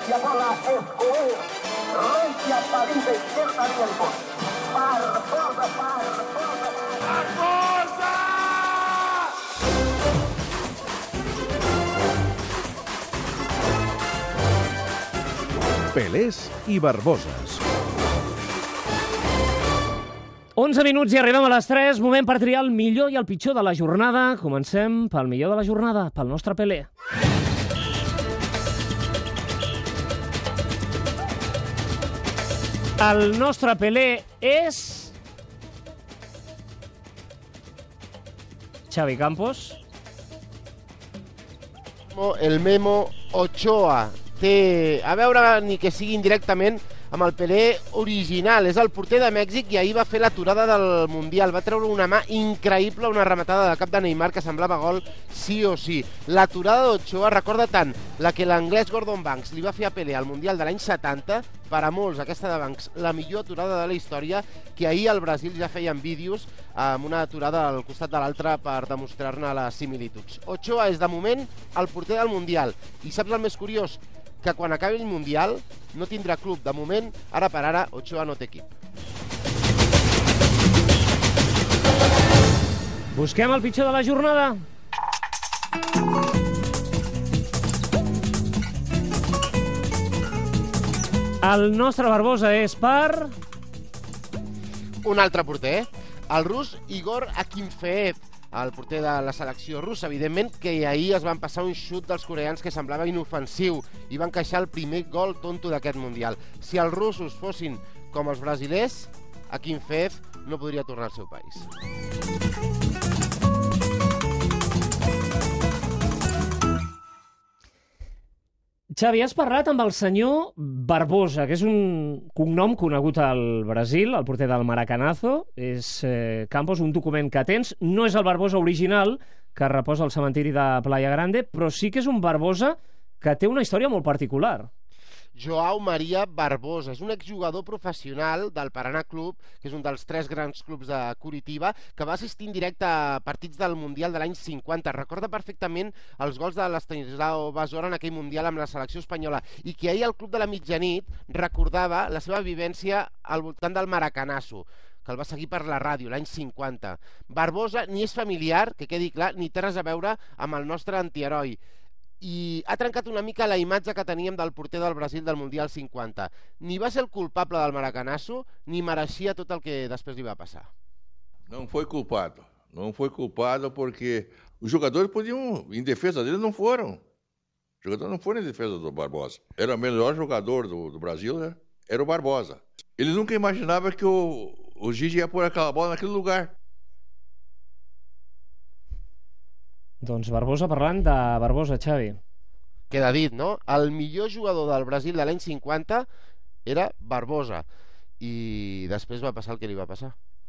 hacia bola Escobar. Recia salida izquierda tiempo. Barbosa, Barbosa. Pelés i Barboses. 11 minuts i arribem a les 3. Moment per triar el millor i el pitjor de la jornada. Comencem pel millor de la jornada, pel nostre Pelé. El nostre Pelé és... Xavi Campos. El Memo Ochoa té a veure ni que sigui indirectament amb el Pelé original. És el porter de Mèxic i ahir va fer l'aturada del Mundial. Va treure una mà increïble, una rematada de cap de Neymar que semblava gol sí o sí. L'aturada d'Ochoa recorda tant la que l'anglès Gordon Banks li va fer a Pelé al Mundial de l'any 70, per a molts aquesta de Banks, la millor aturada de la història, que ahir al Brasil ja feien vídeos amb una aturada al costat de l'altra per demostrar-ne les similituds. Ochoa és, de moment, el porter del Mundial. I saps el més curiós? Que quan acabi el Mundial no tindrà club. De moment, ara per ara, Ochoa no té equip. Busquem el pitjor de la jornada. El nostre Barbosa és per... Un altre porter, el rus Igor Akinfeev, el porter de la selecció russa, evidentment que ahir es van passar un xut dels coreans que semblava inofensiu i van queixar el primer gol tonto d'aquest Mundial. Si els russos fossin com els brasilers, Akinfeev no podria tornar al seu país. Xavi, has parlat amb el senyor Barbosa, que és un cognom conegut al Brasil, el porter del Maracanazo. És, eh, Campos, un document que tens. No és el Barbosa original, que reposa al cementiri de Playa Grande, però sí que és un Barbosa que té una història molt particular. Joao Maria Barbosa. És un exjugador professional del Paraná Club, que és un dels tres grans clubs de Curitiba, que va assistir en directe a partits del Mundial de l'any 50. Recorda perfectament els gols de l'Estanislao Basora en aquell Mundial amb la selecció espanyola i que ahir al Club de la Mitjanit recordava la seva vivència al voltant del Maracanazo que el va seguir per la ràdio l'any 50. Barbosa ni és familiar, que quedi clar, ni té res a veure amb el nostre antiheroi i ha trencat una mica la imatge que teníem del porter del Brasil del Mundial 50. Ni va ser el culpable del Maracanazo, ni mereixia tot el que després li va passar. Não foi culpado. Não foi culpado porque os jogadores podiam, em defesa dele, não foram. Os jogadores não foram em defesa do Barbosa. Era o melhor jogador do, do Brasil, né? Era o Barbosa. Ele nunca imaginava que o, o Gigi ia pôr aquela bola naquele lugar. Doncs Barbosa parlant de Barbosa, Xavi. Queda dit, no? El millor jugador del Brasil de l'any 50 era Barbosa. I després va passar el que li va passar.